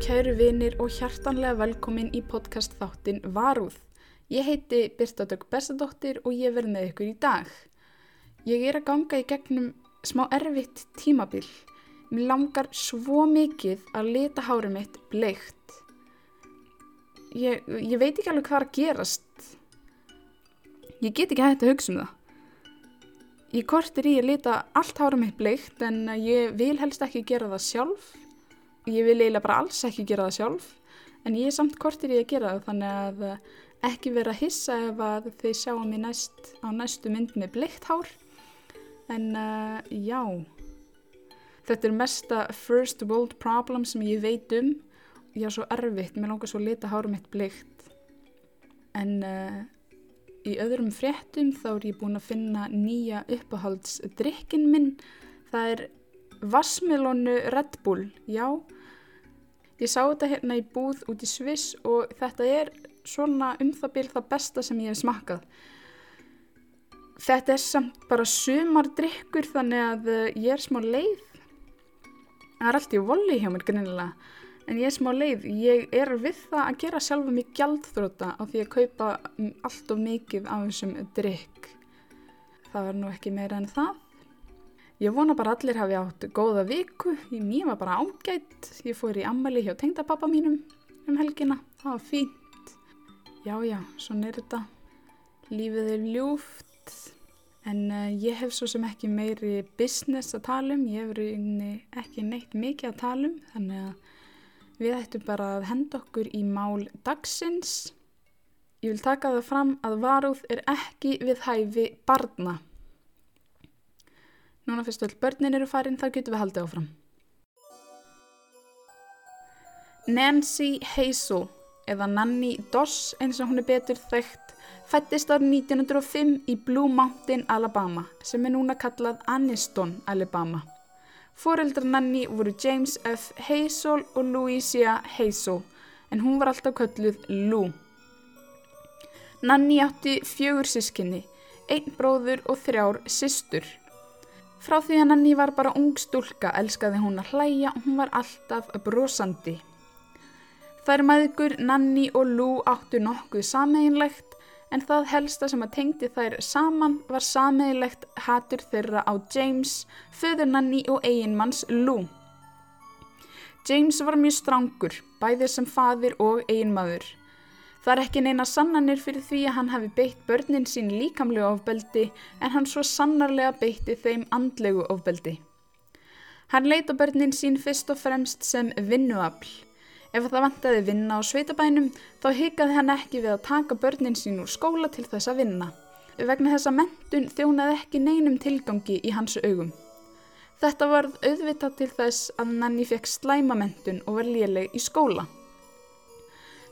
Kæru vinir og hjartanlega velkomin í podcast þáttin Varúð. Ég heiti Birta Dögg Bestadóttir og ég verð með ykkur í dag. Ég er að ganga í gegnum smá erfitt tímabil. Mér langar svo mikið að leta hárið mitt bleikt. Ég, ég veit ekki alveg hvað að gerast. Ég get ekki hægt að hugsa um það. Ég kortir í að lita allt hárið mitt bleikt en ég vil helst ekki gera það sjálf. Ég vil eiginlega bara alls ekki gera það sjálf en ég er samt kortir í að gera það þannig að ekki vera að hissa ef að þið sjáum mig næst á næstu mynd með bleikt hár. En uh, já, þetta er mesta first world problem sem ég veit um. Ég er svo erfitt, mér langar svo að lita hárið mitt bleikt. En uh, í öðrum fréttum þá er ég búin að finna nýja uppáhaldsdrykkin minn. Það er Vassmelónu Red Bull, já. Ég sá þetta hérna í búð út í Sviss og þetta er svona um það byrð það besta sem ég hef smakkað. Þetta er samt bara sumardrykkur þannig að uh, ég er smá leið. Það er allt í voli hjá mér greinilega. En ég er smá leið. Ég er við það að gera sjálfa mig gjaldþróta á því að kaupa allt of mikið af þessum drykk. Það var nú ekki meira en það. Ég vona bara allir hafi átt góða viku. Mér var bara ágætt. Ég fór í ammali hjá tengdapappa mínum um helgina. Það var fínt. Já, já, svona er þetta. Lífið er ljúft. En uh, ég hef svo sem ekki meiri business að tala um. Ég hef ekki neitt mikið að tala um. Þannig að við ættum bara að henda okkur í mál dagsins. Ég vil taka það fram að varúð er ekki við hæfi barna. Núna fyrst öll börnin eru farin, þar getum við haldið áfram. Nancy Hazel, eða Nanny Doss eins og hún er betur þekkt, fættist árið 1905 í Blue Mountain, Alabama, sem er núna kallað Anniston, Alabama. Fóreldrar Nanny voru James F. Hazel og Louisa Hazel, en hún var alltaf kölluð Lou. Nanny átti fjögur sískinni, einn bróður og þrjár systur. Frá því að Nanny var bara ung stúlka elskaði hún að hlæja og hún var alltaf brosandi. Þær maðgur Nanny og Lou áttu nokkuð sameinlegt en það helsta sem að tengdi þær saman var sameinlegt hatur þeirra á James, föður Nanny og eiginmanns Lou. James var mjög strangur, bæðir sem fadir og eiginmaður. Það er ekki neina sannanir fyrir því að hann hafi beitt börnin sín líkamlegu ofbeldi en hann svo sannarlega beitti þeim andlegu ofbeldi. Hann leita börnin sín fyrst og fremst sem vinnuafl. Ef það vantaði vinna á sveitabænum þá hikaði hann ekki við að taka börnin sín úr skóla til þess að vinna. Vegna þessa mentun þjónaði ekki neinum tilgangi í hans augum. Þetta varð auðvitað til þess að Nanni fekk slæmamentun og var léleg í skóla.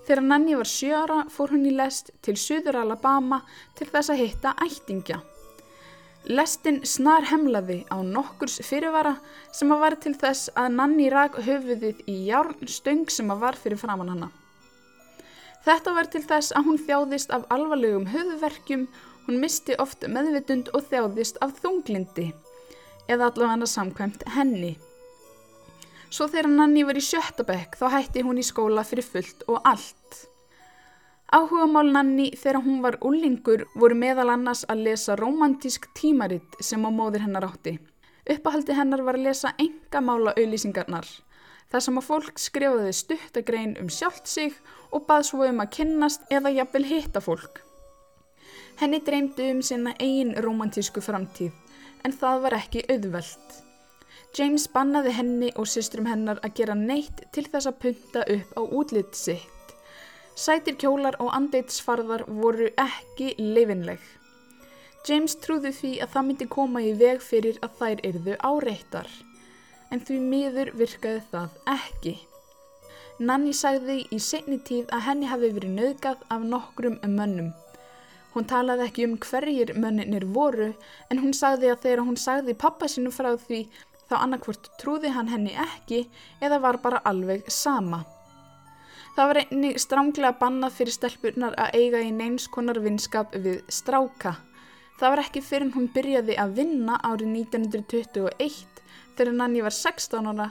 Þegar Nanni var sjöra fór hún í lest til Suður Alabama til þess að hitta ættingja. Lestin snar hemlaði á nokkurs fyrirvara sem að var til þess að Nanni rak höfuðið í járnstöng sem að var fyrir framann hana. Þetta var til þess að hún þjáðist af alvarlegum höfuverkjum, hún misti oft meðvitund og þjáðist af þunglindi, eða allavega samkvæmt henni. Svo þegar Nanni var í sjöttabekk þá hætti hún í skóla fyrir fullt og allt. Áhugamál Nanni þegar hún var úlingur voru meðal annars að lesa romantísk tímaritt sem á móðir hennar átti. Uppahaldi hennar var að lesa enga mála auðlýsingarnar. Það sem að fólk skrifaði stuttagrein um sjálft sig og bað svo um að kynnast eða jafnvel hitta fólk. Henni dreymdi um sinna eigin romantísku framtíð en það var ekki auðvelt. James bannaði henni og systrum hennar að gera neitt til þess að punta upp á útlitt sitt. Sætir kjólar og andeitsfarðar voru ekki leifinleg. James trúði því að það myndi koma í veg fyrir að þær yrðu áreittar, en því miður virkaði það ekki. Nanni sagði í segni tíð að henni hafi verið nöðgat af nokkrum mönnum. Hún talaði ekki um hverjir mönninir voru, en hún sagði að þegar hún sagði pappa sinu frá því þá annarkvort trúði hann henni ekki eða var bara alveg sama. Það var einnig stránglega bannað fyrir stelpunar að eiga í neins konar vinskap við stráka. Það var ekki fyrir hún byrjaði að vinna árið 1921 þegar Nanni var 16 ára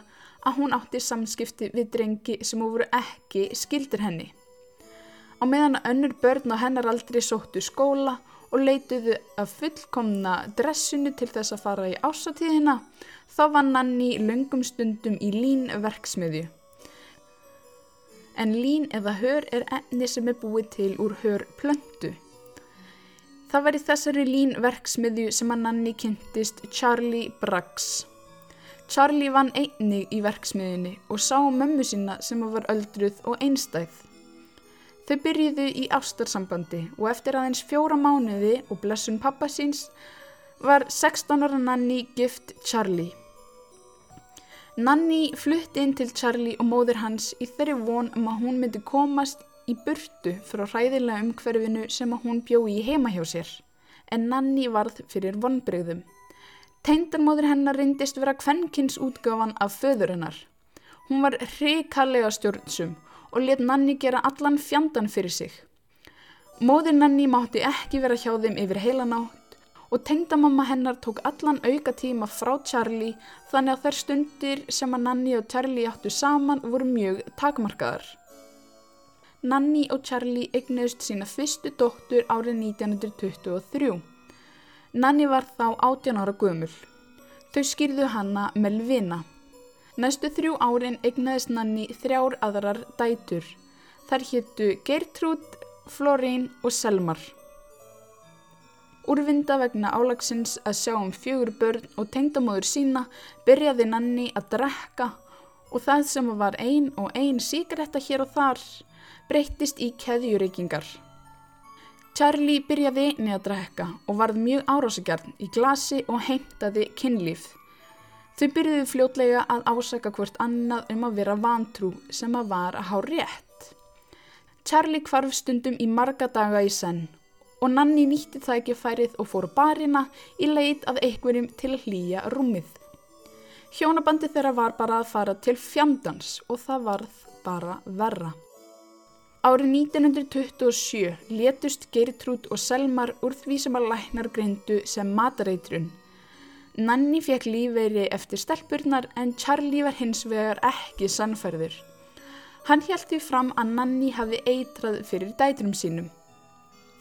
að hún átti samskipti við drengi sem voru ekki skildir henni. Á meðan önnur börn á hennar aldrei sóttu skóla og leituðu að fullkomna dressinu til þess að fara í ásatíðina, þá var Nanni löngum stundum í lín verksmiðju. En lín eða hör er enni sem er búið til úr hör plöntu. Það var í þessari lín verksmiðju sem að Nanni kynntist Charlie Braggs. Charlie vann einnig í verksmiðjunni og sá mömmu sína sem var öldruð og einstæð. Þau byrjuðu í ástarsambandi og eftir aðeins fjóra mánuði og blessun pappa síns var 16 ára Nanni gift Charlie. Nanni flutti inn til Charlie og móður hans í þeirri von um að hún myndi komast í burtu frá hræðilega umhverfinu sem að hún bjó í heima hjá sér, en Nanni varð fyrir vonbreyðum. Teindarmóður hennar reyndist vera kvennkins útgáfan af föður hennar. Hún var hrikallega stjórnsum og let Nanni gera allan fjandan fyrir sig. Móður Nanni mátti ekki vera hjá þeim yfir heila nátt og tengdamamma hennar tók allan auka tíma frá Charlie þannig að þær stundir sem að Nanni og Charlie áttu saman voru mjög takmarkaðar. Nanni og Charlie eignuðst sína fyrstu dóttur árið 1923. Nanni var þá 18 ára gömul. Þau skýrðu hanna Melvina. Næstu þrjú árin eignaðist Nanni þrjár aðrar dætur. Þar héttu Gertrúd, Florín og Selmar. Úrvinda vegna álagsins að sjá um fjögur börn og tengdamóður sína byrjaði Nanni að drekka og það sem var ein og ein síkretta hér og þar breyttist í keðjurreikingar. Charlie byrjaði einni að drekka og varð mjög árásegjarn í glasi og heimtaði kynlíf. Þau byrjuði fljótlega að ásaka hvort annað um að vera vantrú sem að var að há rétt. Charlie kvarf stundum í marga daga í senn og Nanni nýtti það ekki færið og fór barina í leit að einhverjum til að hlýja rúmið. Hjónabandi þeirra var bara að fara til fjandans og það varð bara verra. Árið 1927 letust Geirtrúd og Selmar úr því sem að læknar greindu sem matareitrun. Nanni fekk lífeyri eftir stelpurnar en Charlie var hins vegar ekki sannferður. Hann held því fram að Nanni hafi eitrað fyrir dætrum sínum.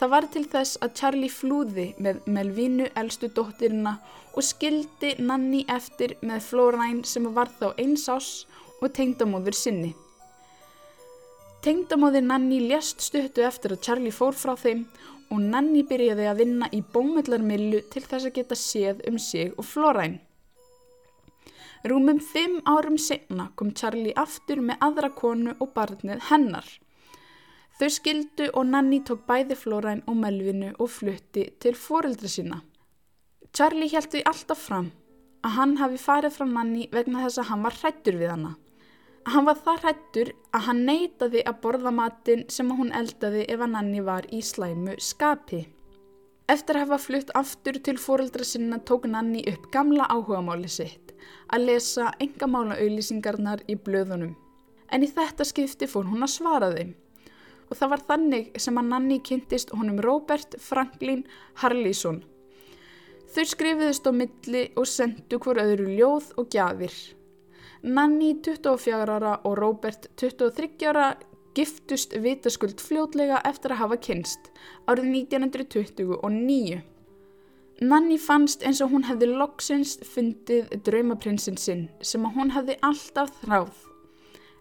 Það var til þess að Charlie flúði með Melvinu elstu dóttirina og skildi Nanni eftir með Flóræn sem var þá eins ás og tengdamóður sinni. Tengdamóðir Nanni lést stuttu eftir að Charlie fór frá þeim og Nanni byrjaði að vinna í bómullarmillu til þess að geta séð um sig og Floræn. Rúmum fimm árum senna kom Charlie aftur með aðra konu og barnið hennar. Þau skildu og Nanni tók bæði Floræn og Melvinu og flutti til foreldra sína. Charlie held því alltaf fram að hann hafi farið frá Nanni vegna þess að hann var hrættur við hana. Hann var það hrættur að hann neytaði að borða matin sem hún eldaði ef að Nanni var í slæmu skapi. Eftir að hafa flutt aftur til fóreldra sinna tók Nanni upp gamla áhugamáli sitt að lesa engamála auðlýsingarnar í blöðunum. En í þetta skipti fór hún að svara þeim. Og það var þannig sem að Nanni kynntist honum Robert Franklin Harlísson. Þau skrifiðist á milli og sendu hver öðru ljóð og gjafir. Nanni 24 ára og Robert 23 ára giftust vitaskuld fljótlega eftir að hafa kynst árið 1929. Nanni fannst eins og hún hefði loksins fundið draumaprinsinn sinn sem að hún hefði alltaf þráð,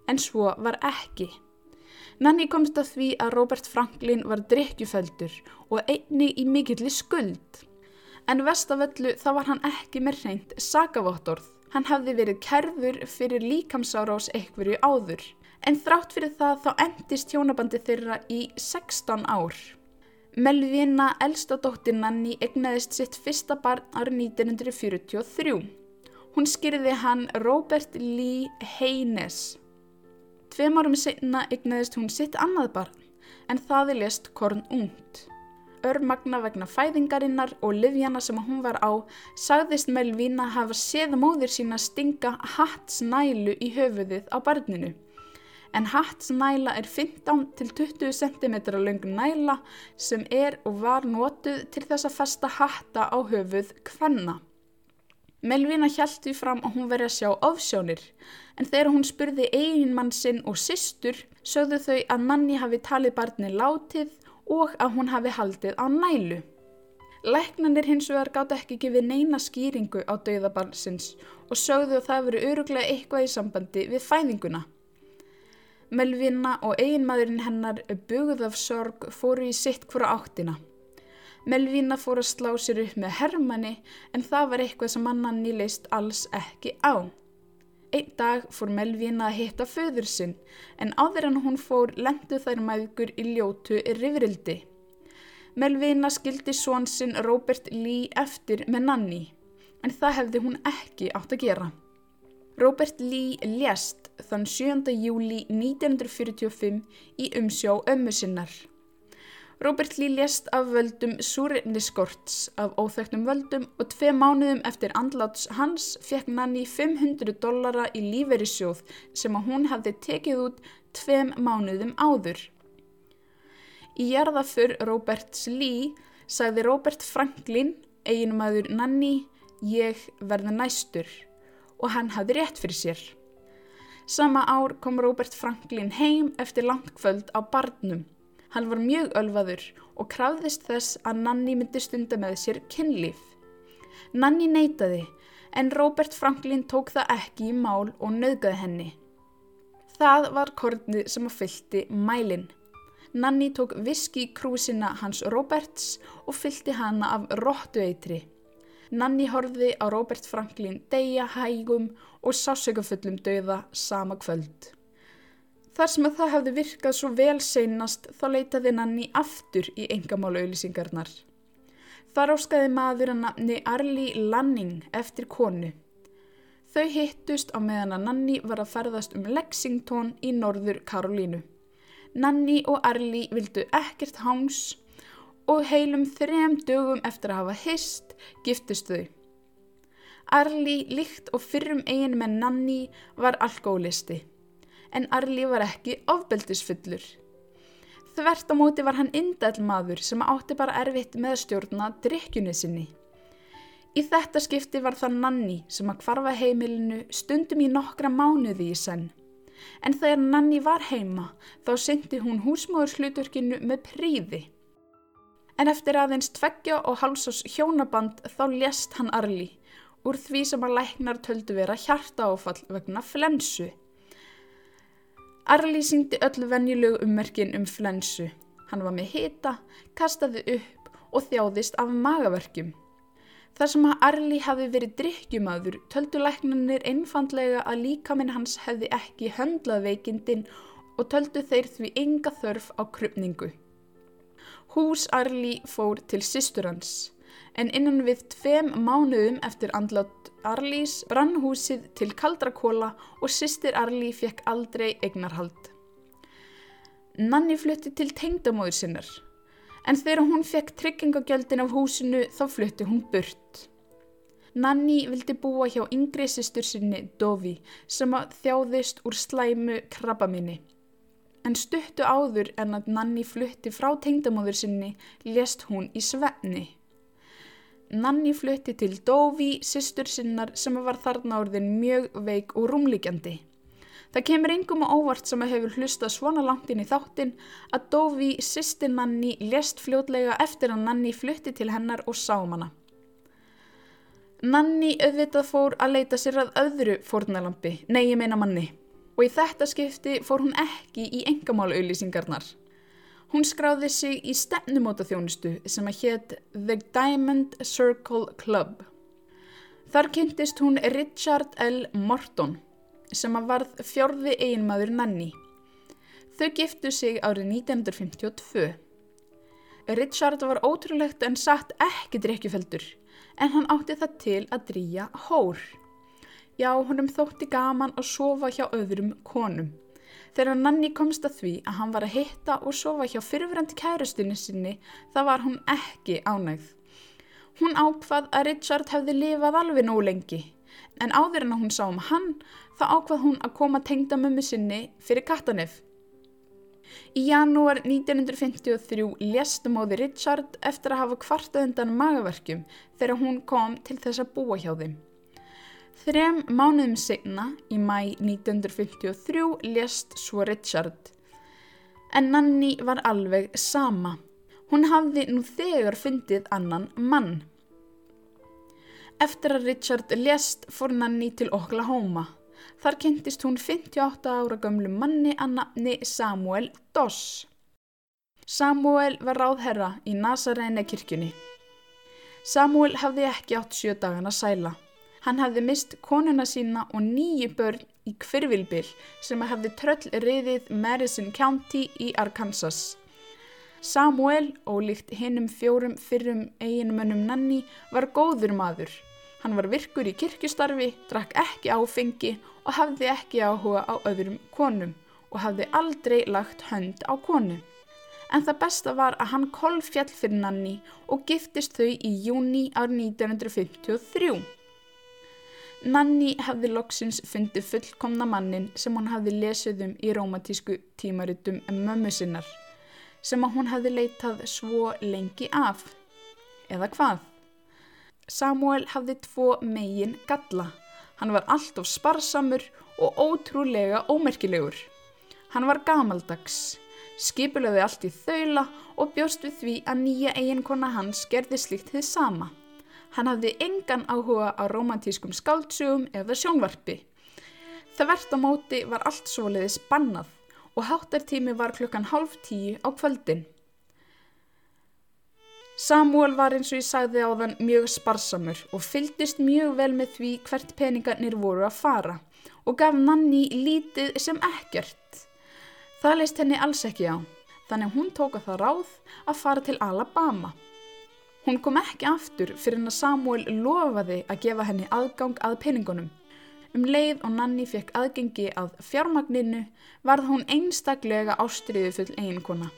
en svo var ekki. Nanni komst að því að Robert Franklin var drikkjufeldur og einni í mikilli skuld. En vestaföllu þá var hann ekki með reynd sagavottorð Hann hafði verið kerfur fyrir líkamsárás eitthverju áður, en þrátt fyrir það þá endist hjónabandi þeirra í 16 ár. Melvina, elsta dóttir Nanni, egnaðist sitt fyrsta barn árið 1943. Hún skyrði hann Robert Lee Haynes. Tveim árum senna egnaðist hún sitt annað barn, en það er lest korn ungt örmagna vegna fæðingarinnar og livjana sem hún var á, sagðist Melvína hafa séð móðir sína stinga hattsnælu í höfuðið á barninu. En hattsnæla er 15 til 20 cm lang næla sem er og var nótuð til þess að festa hatta á höfuð hvenna. Melvina hjælt því fram að hún veri að sjá ofsjónir, en þegar hún spurði eiginmann sinn og systur, sögðu þau að Nanni hafi talið barni látið og að hún hafi haldið á nælu. Læknanir hins vegar gátt ekki gefið neina skýringu á dauðabarnsins og sögðu að það veri öruglega eitthvað í sambandi við fæðinguna. Melvina og eiginmaðurinn hennar bugð af sorg fóru í sitt hvora áttina. Melvína fór að slá sér upp með Hermanni en það var eitthvað sem mannan nýleist alls ekki á. Einn dag fór Melvína að hitta föður sinn en áður en hún fór lendu þær mæðgur í ljótu rifrildi. Melvína skildi svon sinn Robert Lee eftir með Nanni en það hefði hún ekki átt að gera. Robert Lee lést þann 7. júli 1945 í umsjá ömmu sinnar. Robert Lee lést af völdum súrniskorts af óþögtum völdum og tvei mánuðum eftir andláts hans fekk Nanni 500 dollara í líferisjóð sem að hún hafði tekið út tveim mánuðum áður. Í jarðafur Roberts Lee sagði Robert Franklin, eiginumæður Nanni, ég verði næstur og hann hafði rétt fyrir sér. Sama ár kom Robert Franklin heim eftir langkvöld á barnum Hann var mjög ölvaður og krafðist þess að Nanni myndi stunda með sér kynlíf. Nanni neytaði en Robert Franklin tók það ekki í mál og nöðgaði henni. Það var kornið sem að fylti mælinn. Nanni tók viski krúsina hans Roberts og fylti hana af róttueitri. Nanni horfiði á Robert Franklin deyja hægum og sásökafullum dauða sama kvöld. Þar sem að það hefði virkað svo vel seinast þá leitaði Nanni aftur í engamála auðlýsingarnar. Þar áskaði maður að nafni Arli Lanning eftir konu. Þau hittust á meðan að Nanni var að ferðast um Lexington í norður Karolínu. Nanni og Arli vildu ekkert háns og heilum þrem dögum eftir að hafa hist giftist þau. Arli líkt og fyrrum eigin með Nanni var alkoholisti en Arli var ekki ofbeldisfullur. Þvert á móti var hann indæl maður sem átti bara erfitt með að stjórna drikkjunni sinni. Í þetta skipti var það Nanni sem að kvarfa heimilinu stundum í nokkra mánuði í senn. En þegar Nanni var heima þá syndi hún húsmóðurslutverkinu með príði. En eftir aðeins tveggja og halsás hjónaband þá lést hann Arli úr því sem að læknar töldu vera hjarta áfall vegna flensu. Arli syngdi öll venjulegu ummerkin um flensu. Hann var með hita, kastaði upp og þjáðist af magaverkjum. Þar sem að Arli hafi verið drikkjumadur töldu læknanir einfandlega að líkaminn hans hefði ekki höndlað veikindin og töldu þeir því enga þörf á krupningu. Hús Arli fór til sýstur hans en innan við tveim mánuðum eftir andlátt Arlís brann húsið til kaldrakóla og sýstir Arlí fekk aldrei eignarhald. Nanni flutti til tengdamóður sinnar, en þegar hún fekk tryggingagjöldin af húsinu þá flutti hún burt. Nanni vildi búa hjá yngri sýstur sinni Dovi sem að þjáðist úr slæmu krabba minni. En stuttu áður en að Nanni flutti frá tengdamóður sinni lést hún í svenni. Nanni flutti til Dóvi, sýstur sinnar sem var þarna orðin mjög veik og rúmlíkjandi. Það kemur yngum og óvart sem hefur hlusta svona langt inn í þáttin að Dóvi, sýstir Nanni, lest fljótlega eftir að Nanni flutti til hennar og sá um hana. Nanni auðvitað fór að leita sér að öðru fórnalampi, nei ég meina manni, og í þetta skipti fór hún ekki í engamála auðlýsingarnar. Hún skráði sig í stefnumóta þjónustu sem að hétt The Diamond Circle Club. Þar kynntist hún Richard L. Morton sem að varð fjörði eiginmaður Nanni. Þau giftu sig árið 1952. Richard var ótrúlegt en satt ekki drikkjufeldur en hann átti það til að drýja hór. Já, honum þótti gaman að sofa hjá öðrum konum. Þegar Nanni komst að því að hann var að hitta og sofa hjá fyrfirandi kærustunni sinni þá var hún ekki ánægð. Hún ákvað að Richard hefði lifað alveg nóg lengi en áður en að hún sá um hann þá ákvað hún að koma tengda mömmu sinni fyrir Katanef. Í janúar 1953 lést móði Richard eftir að hafa kvartað undan magaverkjum þegar hún kom til þess að búa hjá þeim. Þrem mánuðum segna, í mæ 1953, lést svo Richard. En Nanni var alveg sama. Hún hafði nú þegar fundið annan mann. Eftir að Richard lést fór Nanni til Oklahoma. Þar kynntist hún 58 ára gömlu manni að nafni Samuel Doss. Samuel var ráðherra í Nazaræna kirkjunni. Samuel hafði ekki átt sjö dagana sæla. Hann hafði mist konuna sína og nýju börn í kvirvilbil sem hafði tröll riðið Madison County í Arkansas. Samuel, ólíkt hinnum fjórum fyrrum eiginmönnum Nanni, var góður maður. Hann var virkur í kirkjustarfi, drakk ekki áfengi og hafði ekki áhuga á öðrum konum og hafði aldrei lagt hönd á konu en það besta var að hann kolfjall fyrir Nanni og giftist þau í júni ár 1953. Nanni hafði loksins fundið fullkomna mannin sem hún hafði lesið um í rómatísku tímaritum um mömmu sinnar, sem að hún hafði leitað svo lengi af. Eða hvað? Samuel hafði tvo megin galla. Hann var allt of sparsamur og ótrúlega ómerkilegur. Hann var gamaldags skipulaði allt í þaula og bjóst við því að nýja eiginkona hans gerði slikt þið sama. Hann hafði engan áhuga á romantískum skáldsugum eða sjónvarpi. Það verðt á móti var allt svoleiðis bannað og háttartími var klukkan halv tíu á kvöldin. Samuel var eins og ég sagði á þann mjög sparsamur og fyldist mjög vel með því hvert peningarnir voru að fara og gaf Nanni lítið sem ekkert. Það leist henni alls ekki á, þannig hún tóka það ráð að fara til Alabama. Hún kom ekki aftur fyrir en að Samuel lofaði að gefa henni aðgang að peningunum. Um leið og Nanni fekk aðgengi að fjármagninu varð hún einstaklega ástriðu full eiginkona.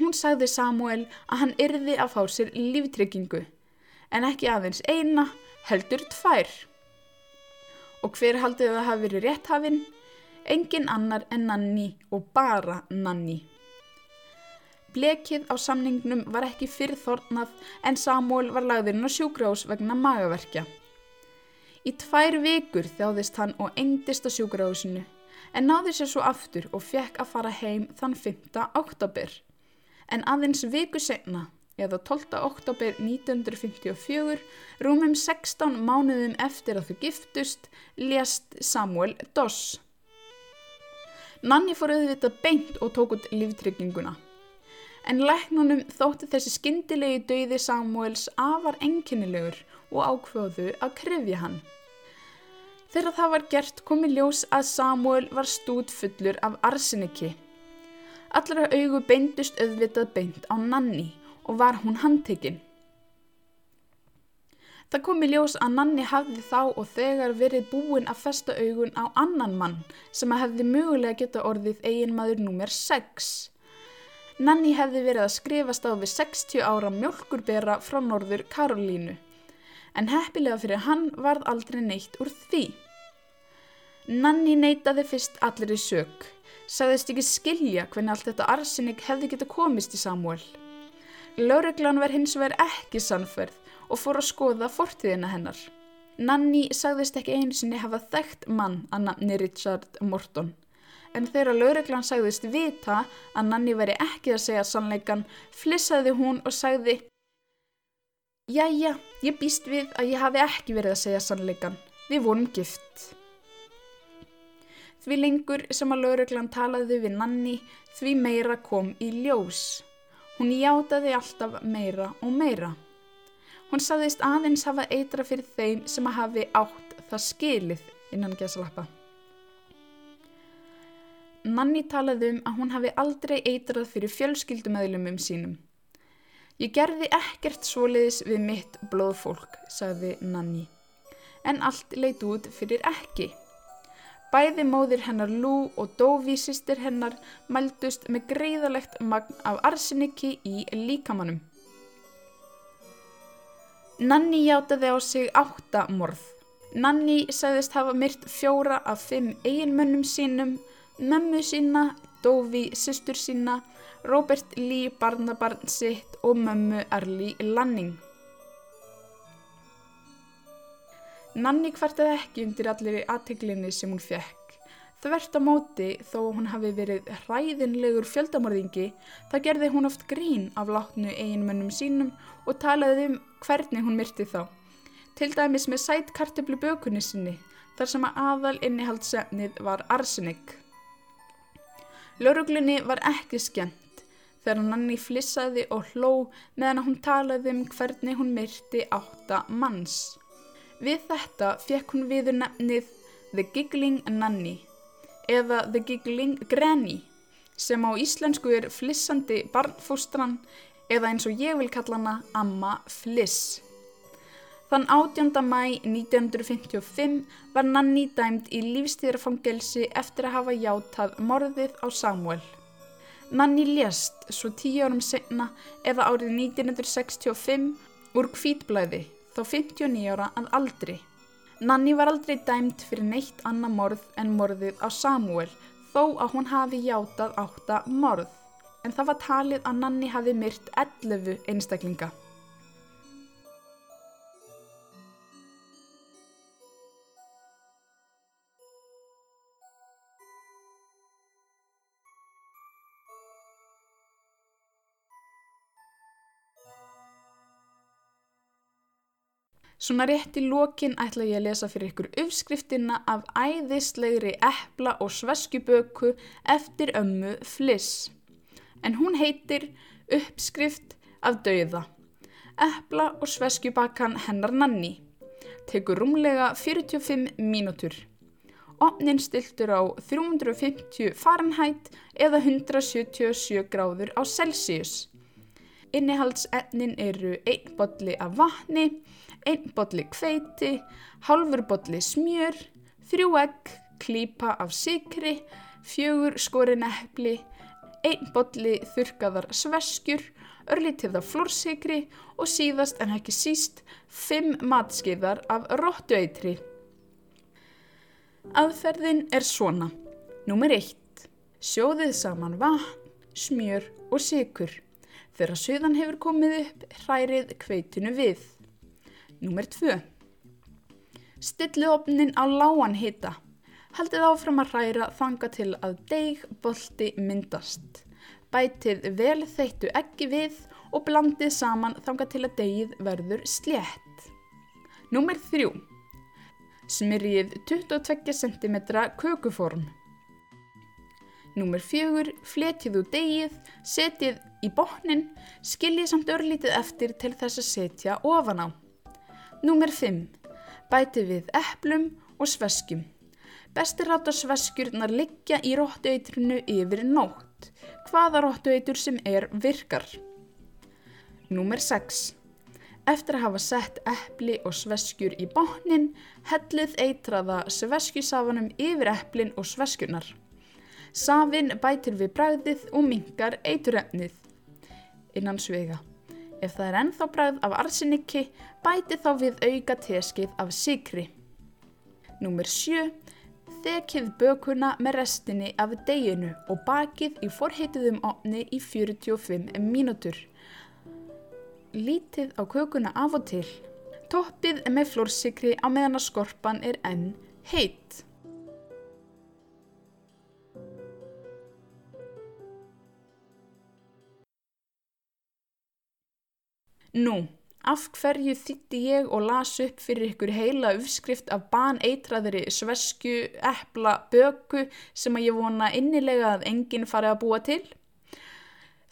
Hún sagði Samuel að hann yrði að fá sér líftryggingu, en ekki aðeins eina, heldur tvær. Og hver haldið það hafi verið rétthafinn? engin annar en Nanni og bara Nanni. Blekið á samningnum var ekki fyrir þornað en Samuel var lagðurinn á sjúgrás vegna magaverkja. Í tvær vikur þjáðist hann og engdist á sjúgrásinu en náði sér svo aftur og fekk að fara heim þann 5. oktober. En aðeins viku segna, eða 12. oktober 1954, rúmum 16 mánuðum eftir að þau giftust, lést Samuel Doss. Nanni fór auðvitað beint og tók út líftrygginguna. En læknunum þótti þessi skyndilegi dauði Samuels afar enginnilegur og ákvöðu að krefja hann. Þegar það var gert komi ljós að Samuel var stút fullur af arseniki. Allra augu beindust auðvitað beint á Nanni og var hún handtekinn. Það kom í ljós að Nanni hafði þá og þegar verið búin að festa augun á annan mann sem að hefði mögulega geta orðið eiginmaður númer 6. Nanni hefði verið að skrifast á við 60 ára mjölkurbera frá norður Karolínu, en heppilega fyrir hann varð aldrei neitt úr því. Nanni neytaði fyrst allir í sög, sagðist ekki skilja hvernig allt þetta arsinnig hefði geta komist í Samuel. Laureglan var hins vegar ekki sannferð og fór að skoða fortíðina hennar. Nanni sagðist ekki einu sinni hafa þekkt mann að nafni Richard Morton. En þegar lögreglan sagðist vita að Nanni veri ekki að segja sannleikan, flissaði hún og sagði Jæja, ég býst við að ég hafi ekki verið að segja sannleikan. Við vorum gift. Því lengur sem að lögreglan talaði við Nanni, því meira kom í ljós. Hún játaði alltaf meira og meira. Hún saðist aðeins hafa eitra fyrir þeim sem að hafi átt það skilið innan gesalappa. Nanni talaði um að hún hafi aldrei eitrað fyrir fjölskyldumæðlumum sínum. Ég gerði ekkert svoliðis við mitt blóðfólk, sagði Nanni. En allt leit út fyrir ekki. Bæði móðir hennar Lú og Dóvi sýstir hennar mældust með greiðalegt magn af arsenikki í líkamannum. Nanni játaði á sig átta morð. Nanni sagðist hafa myrt fjóra af fimm eiginmönnum sínum, mömmu sína, Dófi, sýstur sína, Robert Lee, barnabarn sitt og mömmu Arli Lanning. Nanni hvartaði ekki undir allir aðteglinni sem hún fekk. Þvert á móti þó hún hafi verið hræðinlegur fjöldamorðingi það gerði hún oft grín af látnu eiginmönnum sínum og talaði um hvernig hún myrti þá. Til dæmis með sætt karteblu bökunni sinni þar sem að aðal innihaldsefnið var arsenik. Lauruglunni var ekki skemmt þegar Nanni flissaði og hló meðan hún talaði um hvernig hún myrti átta manns. Við þetta fekk hún viður nefnið The Giggling Nanny eða The Giggling Granny sem á íslensku er flissandi barnfústran eða eins og ég vil kalla hana Amma Fliss. Þann 18. mæ 1955 var Nanni dæmt í lífstíðarfangelsi eftir að hafa játað morðið á Samuel. Nanni lést svo tíu árum senna eða árið 1965 úr kvítblæði þá 59 ára að aldri. Nanni var aldrei dæmt fyrir neitt annað morð en morðið á Samuel þó að hún hafi játað átta morð en það var talið að Nanni hafi myrt 11 einstaklinga. Svona rétt í lokin ætla ég að lesa fyrir ykkur uppskriftina af æðislegri epla og sveskjuböku eftir ömmu Fliss. En hún heitir Uppskrift af dauða. Epla og sveskjubakan hennar Nanni. Tekur rúmlega 45 mínútur. Opnin stiltur á 350 Fahrenheit eða 177 gráður á Celsius. Innihaldsefnin eru einn botli af vatni, einn botli kveiti, halfur botli smjör, þrjú egg, klípa af sikri, fjögur skorin eppli, einn botli þurkaðar sveskjur, örlítið af flórsikri og síðast en ekki síst fimm matskiðar af róttueitri. Aðferðin er svona. Númer 1. Sjóðið saman vatn, smjör og sikur. Þegar söðan hefur komið upp, hrærið kveitinu við. Númer 2. Stillið opnin á lágan hita. Haldið áfram að hræra þanga til að deig bolti myndast. Bætið vel þeittu ekki við og blandið saman þanga til að deigið verður slétt. Númer 3. Smyrjið 22 cm kökuform. Númer 4. Fletið úr deigið, setið í botnin, skiljið samt örlítið eftir til þess að setja ofan á. Númer 5. Bæti við eplum og sveskjum. Bestir ráta sveskjurnar liggja í róttueitrinu yfir nótt. Hvaða róttueitur sem er virkar. Númer 6. Eftir að hafa sett epli og sveskjur í botnin, hellið eitraða sveskjusafanum yfir eplin og sveskjurnar. Safin bætir við bræðið og mingar eiturefnið innan svega. Ef það er ennþá bræð af arsenikki, bæti þá við auka teskið af sikri. Númer 7. Þekið bökuna með restinni af deginu og bakið í forheitiðum opni í 45 mínútur. Lítið á kökuna af og til. Toppið með flórsikri á meðan að skorpan er enn heitt. Nú, af hverju þýtti ég og las upp fyrir ykkur heila uppskrift af baneitraðri svesku, epla, böku sem að ég vona innilega að enginn fari að búa til?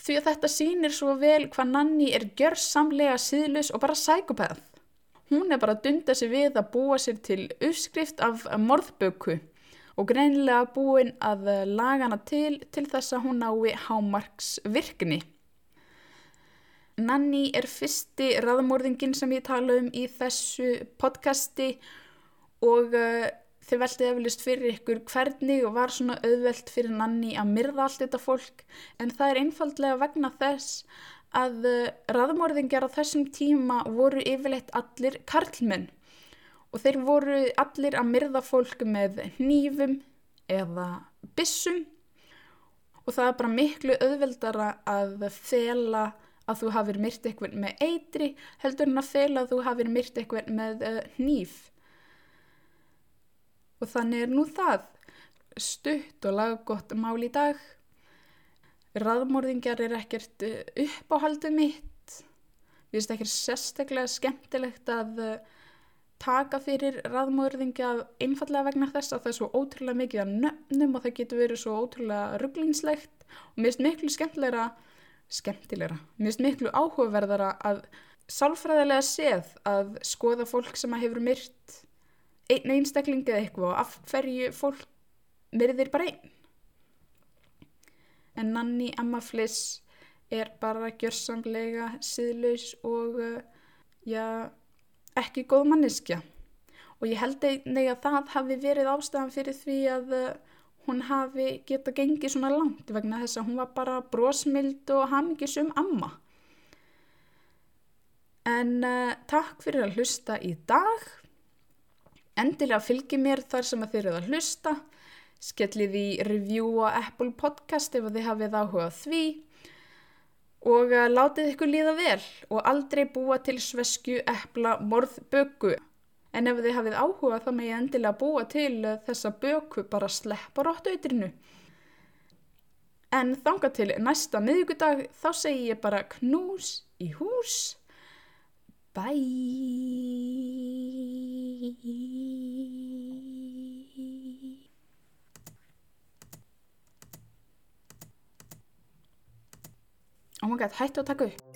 Því að þetta sýnir svo vel hvað Nanni er gjörsamlega síðlus og bara sækupæð. Hún er bara að dunda sig við að búa sér til uppskrift af morðböku og greinilega búin að laga hana til til þess að hún nái hámarks virkni. Nanni er fyrsti raðmórðingin sem ég tala um í þessu podcasti og uh, þið veltið eflust fyrir ykkur hvernig var svona auðvelt fyrir Nanni að myrða allt þetta fólk. En það er einfaldlega vegna þess að uh, raðmórðingar á þessum tíma voru yfirleitt allir karlmenn. Og þeir voru allir að myrða fólk með hnífum eða bissum og það er bara miklu auðveldara að fela að þú hafið myrt eitthvað með eitri heldur en að fela að þú hafið myrt eitthvað með uh, hníf. Og þannig er nú það. Stutt og laggott mál í dag. Raðmórðingjar er ekkert eh, uppáhaldið mitt. Við veist ekkert sérstaklega skemmtilegt að eh, taka fyrir raðmórðingja einfallega vegna þess að það er svo ótrúlega mikið að nöfnum og það getur verið svo ótrúlega rugglingslegt og mér finnst miklu skemmtilegra, skemmtilegra, mér finnst miklu áhugaverðara að sálfræðilega séð að skoða fólk sem að hefur myrt einn einstakling eða eitthvað og af hverju fólk myrðir bara einn. En Nanni Amma Fliss er bara gjörsamlega síðlaus og uh, já, ekki góð manneskja. Og ég held einnig að það hafi verið ástæðan fyrir því að uh, hún hafi geta gengið svona langt vegna þess að hún var bara brosmild og hamingisum amma. En uh, takk fyrir að hlusta í dag. Endilega fylgi mér þar sem að þið eruð að hlusta. Skellið í review á Apple Podcast ef þið hafið áhugað því. Og uh, látið ykkur líða vel og aldrei búa til svesku, epla, morð, böku. En ef þið hafið áhugað þá með ég endilega búa til uh, þessa böku bara sleppa róttautrinu. En þanga til næsta miðugudag þá segi ég bara knús í hús. Bye. Oh my god, hættu að taka upp.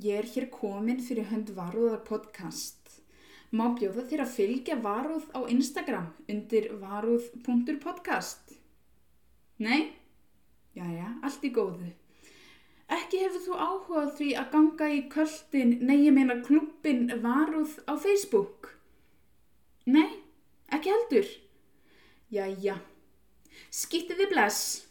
Ég er hér komin fyrir hönd Varúðar podcast. Má bjóða þér að fylgja Varúð á Instagram undir varúð.podcast. Nei? Jæja, allt í góðu. Ekki hefur þú áhugað því að ganga í köldin, nei ég meina klubbin Varúð á Facebook? Nei, ekki heldur. Jæja, skýttið þið bless.